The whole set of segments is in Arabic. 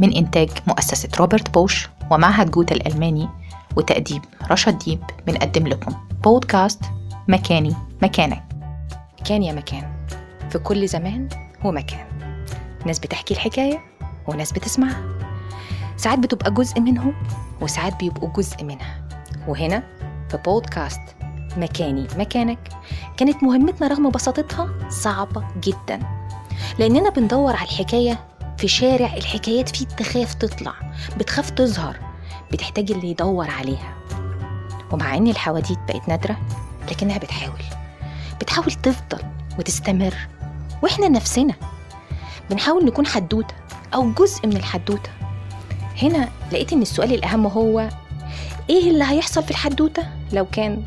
من إنتاج مؤسسة روبرت بوش ومعهد جوته الألماني وتأديب رشا ديب بنقدم لكم بودكاست مكاني مكانك. كان يا مكان. في كل زمان ومكان. ناس بتحكي الحكاية وناس بتسمعها. ساعات بتبقى جزء منهم وساعات بيبقوا جزء منها. وهنا في بودكاست مكاني مكانك كانت مهمتنا رغم بساطتها صعبة جدا. لأننا بندور على الحكاية في شارع الحكايات فيه تخاف تطلع بتخاف تظهر بتحتاج اللي يدور عليها. ومع إن الحواديت بقت نادرة لكنها بتحاول. بتحاول تفضل وتستمر وإحنا نفسنا. بنحاول نكون حدوتة أو جزء من الحدوتة. هنا لقيت إن السؤال الأهم هو إيه اللي هيحصل في الحدوتة؟ لو كان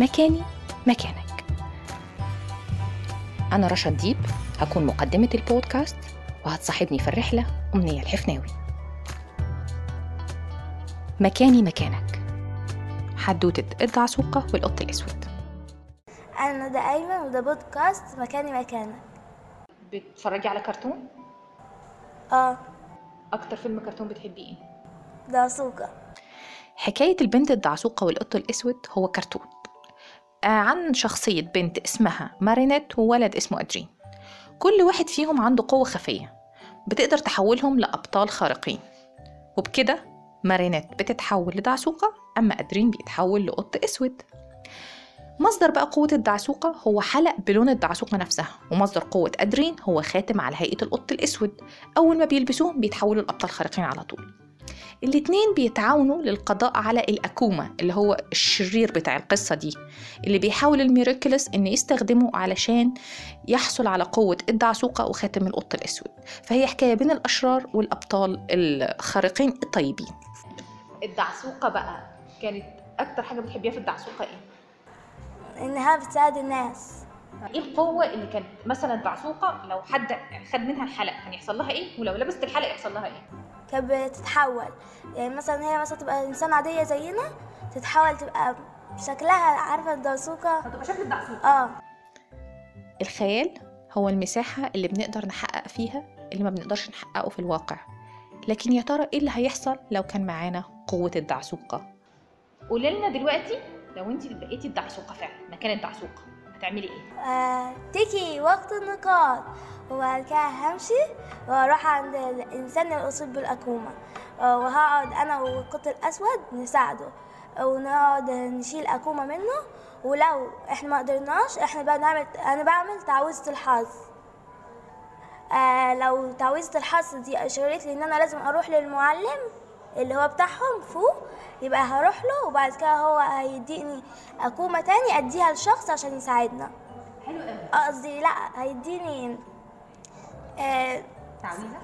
مكاني مكانك. أنا رشا ديب هكون مقدمة البودكاست. وهتصاحبني في الرحلة أمنية الحفناوي. مكاني مكانك. حدوتة الدعسوقة والقط الأسود. أنا ندى أيمن وده بودكاست مكاني مكانك. بتتفرجي على كرتون؟ آه. أكتر فيلم كرتون بتحبيه إيه؟ ده سوكا حكاية البنت الدعسوقة والقط الأسود هو كرتون. آه، عن شخصية بنت اسمها مارينيت وولد اسمه أدرين. كل واحد فيهم عنده قوة خفية بتقدر تحولهم لأبطال خارقين. وبكده مارينيت بتتحول لدعسوقة أما أدرين بيتحول لقط أسود. مصدر بقى قوة الدعسوقة هو حلق بلون الدعسوقة نفسها ومصدر قوة أدرين هو خاتم على هيئة القط الأسود. أول ما بيلبسوه بيتحولوا لأبطال خارقين على طول. الاتنين بيتعاونوا للقضاء على الأكومة اللي هو الشرير بتاع القصة دي اللي بيحاول الميراكلس إن يستخدمه علشان يحصل على قوة الدعسوقة وخاتم القط الأسود فهي حكاية بين الأشرار والأبطال الخارقين الطيبين الدعسوقة بقى كانت أكتر حاجة بتحبيها في الدعسوقة إيه؟ إنها بتساعد الناس إيه القوة اللي كانت مثلا الدعسوقة لو حد خد منها الحلق كان يحصل لها إيه ولو لبست الحلق يحصل لها إيه؟ كانت بتتحول يعني مثلا هي مثلا تبقى إنسان عادية زينا تتحول تبقى شكلها عارفة الدرسوكة هتبقى شكل الدعسوقة آه. الخيال هو المساحة اللي بنقدر نحقق فيها اللي ما بنقدرش نحققه في الواقع. لكن يا ترى إيه اللي هيحصل لو كان معانا قوة الدعسوقة قولي لنا دلوقتي لو انت بقيتي الدعسوقة فعلا مكان الدعسوقة هتعملي إيه؟ آه، تيجي وقت النقاط. وبعد كده همشي وأروح عند الإنسان الاصيب بالأكومة. آه، وهقعد أنا والقط الأسود نساعده. ونقعد نشيل أكومة منه. ولو إحنا ما قدرناش إحنا بقى نعمل أنا بعمل تعويذة الحظ. آه لو تعويذة الحظ دي اشارت لي إن أنا لازم أروح للمعلم اللي هو بتاعهم فوق يبقى هروح له. وبعد كده هو هيديني أكومة تاني أديها لشخص عشان يساعدنا. حلو قوي قصدي لا هيديني آه, تعويذة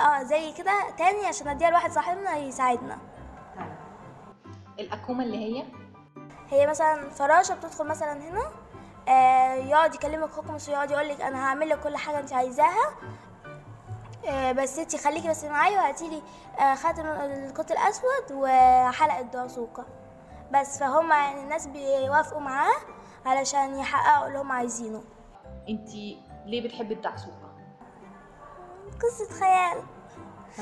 آه زي كده تاني عشان أديها لواحد صاحبنا يساعدنا. الأكومة اللي هي؟ هي مثلا فراشة بتدخل مثلا هنا آه يقعد يكلمك حكمس ويقعد يقول لك أنا هعمل لك كل حاجة أنت عايزاها. آه بس أنت خليكي بس معايا وهاتي لي آه خاتم القط الأسود وحلقه دعسوقه بس فهم يعني الناس بيوافقوا معاه علشان يحققوا اللي هم عايزينه. أنت ليه بتحبي الدعسوقة؟ قصة خيال.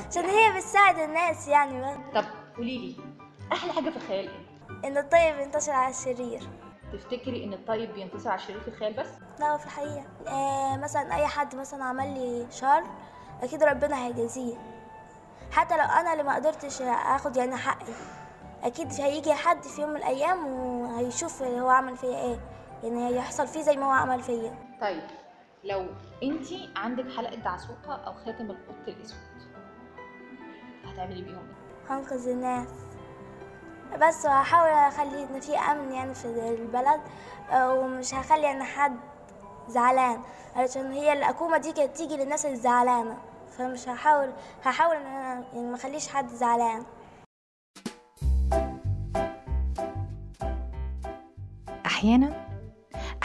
عشان هي بتساعد الناس يعني طب قولي لي أحلى حاجة في الخيال إيه؟ إن الطيب ينتصر على الشرير. تفتكري إن الطيب بينتصر على الشرير في الخيال بس؟ لا في الحقيقة. آه مثلا أي حد مثلا عمل لي شر أكيد ربنا هيجازيه. حتى لو أنا اللي ما قدرتش آخد يعني حقي أكيد هيجي حد في يوم من الأيام وهيشوف هو عمل فيا إيه. يعني هيحصل فيه زي ما هو عمل فيا. طيب لو انت عندك حلقة دعسوقة أو خاتم القط الأسود هتعملي بيهم إيه؟ هنقذ الناس. بس هحاول أخلي إن في أمن يعني في البلد ومش هخلي إن حد زعلان علشان هي الأكومة دي كانت تيجي للناس الزعلانة. فمش هحاول هحاول إن أنا يعني ما أخليش حد زعلان. أحيانا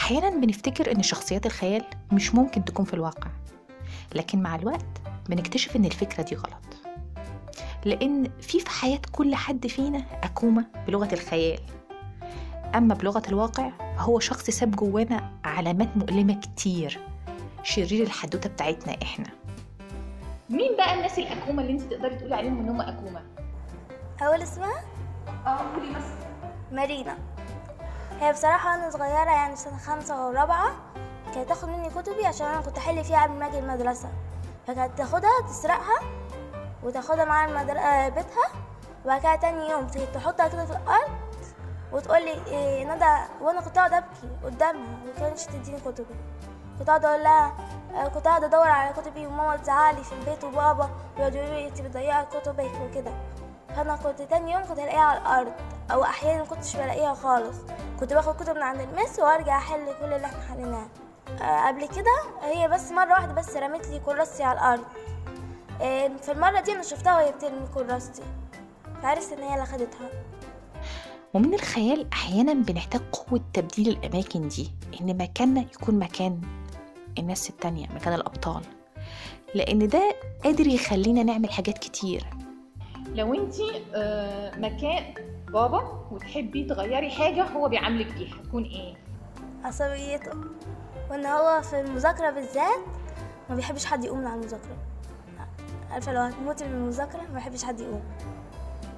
أحيانا بنفتكر إن شخصيات الخيال مش ممكن تكون في الواقع لكن مع الوقت بنكتشف إن الفكرة دي غلط. لأن في في حياة كل حد فينا أكومة بلغة الخيال. أما بلغة الواقع فهو شخص ساب جوانا علامات مؤلمة كتير شرير الحدوتة بتاعتنا إحنا. مين بقى الناس الاكومه اللي أنت تقدري تقولي عليهم إن هم اكومه أول اسمها؟ آه قولي بس. مارينا. هي بصراحة وأنا صغيرة يعني سنة خمسة ورابعة كانت تاخد مني كتبي عشان أنا كنت أحل فيها قبل ما أجي المدرسة. فكانت تاخدها تسرقها وتاخدها معاها المدر... آه، بيتها. وبعد كده تاني يوم تحطها كده في الأرض وتقول لي إيه ندى وأنا كنت أقعد أبكي قدامها ومكانتش تديني كتبي. كنت أقعد أقول لها آه، كنت قاعدة أدور على كتبي وماما تزعلي في البيت وبابا ويقعدوا يقولوا لي أنت بتضيعي كتبك وكده. فأنا كنت تاني يوم كنت الاقيها على الأرض. أو أحيانا ما كنتش بلاقيها خالص. كنت باخد كتب من عند المس وأرجع أحل كل اللي إحنا حليناه. آه، قبل كده هي بس مرة واحدة بس رمت لي كراستي على الأرض. آه، في المرة دي أنا شفتها وهي بترمي كراستي فعرفت إن هي اللي خدتها ومن الخيال أحيانا بنحتاج قوة تبديل الأماكن دي إن مكاننا يكون مكان الناس التانية مكان الأبطال. لأن ده قادر يخلينا نعمل حاجات كتير. لو انت مكان بابا وتحبي تغيري حاجة هو بيعاملك بيها تكون إيه؟ عصبيته. وإن هو في المذاكرة بالذات ما بيحبش حد يقوم من على المذاكرة. عارفة لو هتموتي من المذاكرة ما بيحبش حد يقوم.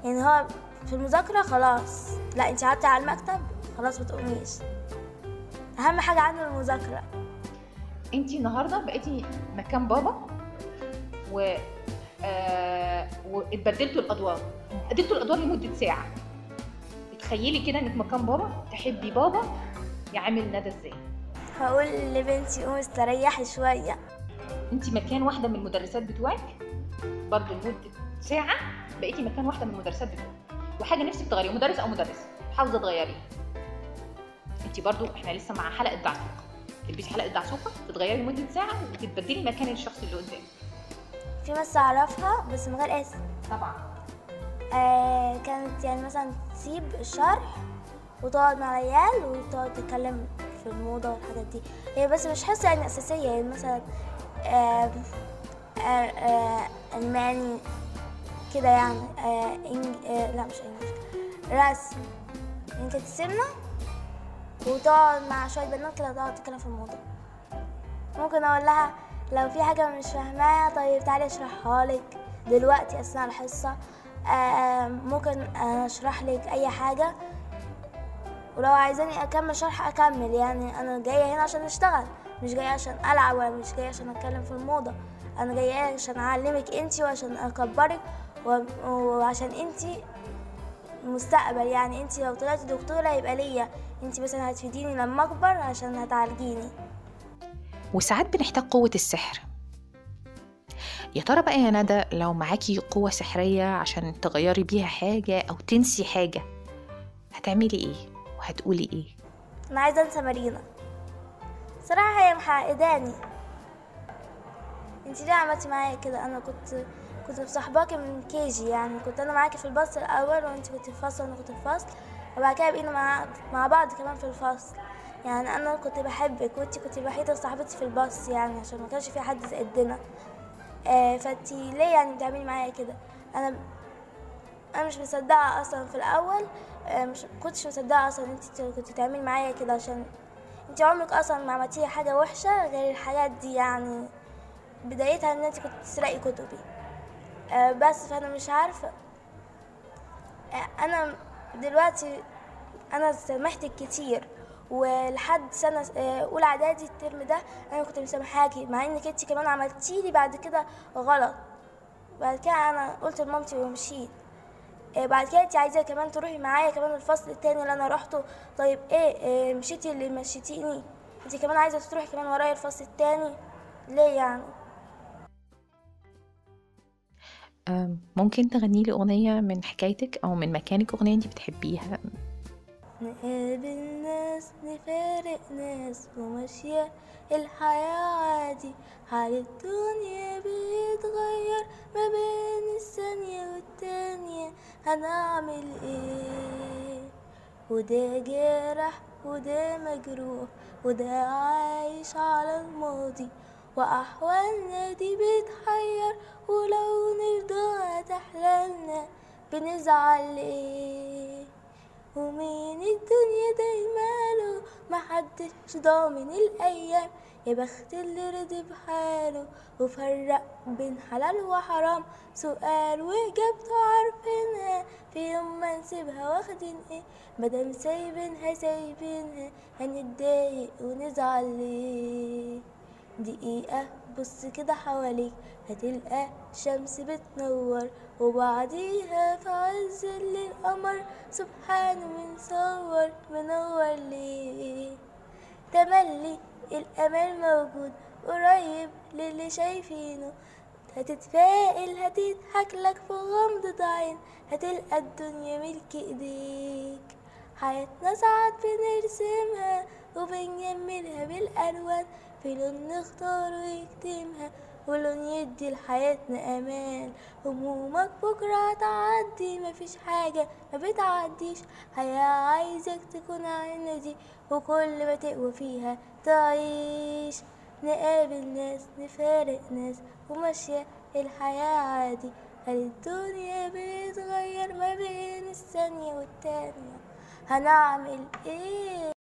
يعني هو في المذاكرة خلاص. لا انت قعدتي على المكتب خلاص ما تقوميش. أهم حاجة عنده المذاكرة. انت النهارده بقيتي مكان بابا و آه واتبدلتوا الأدوار. اتبدلتوا الأدوار لمدة ساعة. تخيلي كده انك مكان بابا تحبي بابا يعامل ندى إزاي؟ هقول لبنتي قومي استريحي شوية. انت مكان واحدة من المدرسات بتوعك؟ برضه لمدة ساعة بقيتي مكان واحدة من المدرسات بتوعك. وحاجة نفسك تغيريه مدرس أو مدرس حافظة تغيريه انت برضه إحنا لسه مع حلقة دعسوقه تلبسي حلقة دعسوقه تتغيري لمدة ساعة وتتبدلي مكان الشخص اللي قدامك. في بس أعرفها بس من غير اسم. طبعا. آه كانت يعني مثلا تسيب الشرح وتقعد مع العيال وتقعد تتكلم في الموضة والحاجات دي. هي بس مش حاسة يعني أساسية يعني مثلا آه آه ألماني كده يعني إنج... لا مش إنجلش رسم. يعني كانت تسيبنا وتقعد مع شوية بنات كده تقعد تتكلم في الموضوع ممكن أقول لها لو في حاجة مش فاهماها طيب تعالي أشرحها لك دلوقتي أثناء الحصة. ممكن أشرح لك أي حاجة. ولو عايزاني أكمل شرح أكمل. يعني أنا جاية هنا عشان أشتغل مش جاية عشان ألعب ولا مش جاية عشان أتكلم في الموضة. أنا جاية عشان أعلمك انتي وعشان أكبرك وعشان انتي مستقبل. يعني انتي لو طلعتي دكتورة يبقى ليا. انتي مثلا هتفيديني لما أكبر عشان هتعالجيني. وساعات بنحتاج قوة السحر. يا ترى بقى يا ندى لو معاكي قوة سحرية عشان تغيري بيها حاجة أو تنسي حاجة هتعملي إيه؟ وهتقولي إيه؟ أنا عايزة أنسى مارينا. صراحة هي محقداني انتي ليه عملتي معايا كده؟ أنا كنت كنت مصاحباكي من كيجي يعني. كنت أنا معاكي في الباص الأول وانتي كنت في الفصل وأنا كنت في الفصل. وبعد كده بقينا مع مع بعض كمان في الفصل. يعني أنا كنت بحبك وانتي كنت الوحيدة صاحبتي في الباص يعني عشان ما كانش في حد قدنا آه فانتي ليه يعني بتعملي معايا كده؟ أنا أنا مش مصدقة أصلا في الأول آه مش كنتش مصدقة أصلا انت كنت تعملي معايا كده عشان انت عمرك أصلا ما عملتي حاجة وحشة غير الحاجات دي يعني بدايتها إن انت كنت تسرقي كتبي. آه بس فأنا مش عارفة. أنا دلوقتي أنا سامحتك كتير ولحد سنة أولى إعدادي الترم ده أنا كنت مسامحاكي مع إنك أنت كمان عملتيلي بعد كده غلط. بعد كده أنا قلت لمامتي ومشيت. بعد كده أنت عايزة كمان تروحي معايا كمان الفصل التاني اللي أنا روحته. طيب إيه مشيتي اللي مشيتيني؟ أنت كمان عايزة تروحي كمان ورايا الفصل التاني؟ ليه يعني؟ ممكن تغني لي أغنية من حكايتك أو من مكانك أغنية أنت بتحبيها؟ نقابل ناس نفارق ناس وماشية الحياة عادي. حال الدنيا بيتغير ما بين الثانية والتانية. هنعمل إيه؟ وده جارح وده مجروح وده عايش على الماضي. وأحوالنا دي بتحير ولو نرضى تحلمنا بنزعل إيه ومين الدنيا دايماله محدش ضامن الأيام. يا بخت اللي رضي بحاله وفرق بين حلال وحرام. سؤال وإجابته عارفينها في يوم ما نسيبها واخدين إيه؟ مادام سايبينها سايبينها هنتضايق ونزعل ليه؟ دقيقة بص كده حواليك هتلقى شمس بتنور وبعديها في عز الليل قمر سبحانه منصور منور ليه تملي الأمل موجود قريب للي شايفينه. هتتفائل هتضحك لك في غمضة عين هتلقى الدنيا ملك إيديك. حياتنا ساعات بنرسمها وبنجملها بالألوان. في لون نختار ويكتمها ولون يدي لحياتنا أمان. همومك بكرة هتعدي مفيش حاجة ما بتعديش. حياة عايزك تكون عندي وكل ما تقوى فيها تعيش. نقابل ناس نفارق ناس وماشية الحياة عادي. هل الدنيا بتتغير ما بين الثانية والتانية؟ هنعمل إيه؟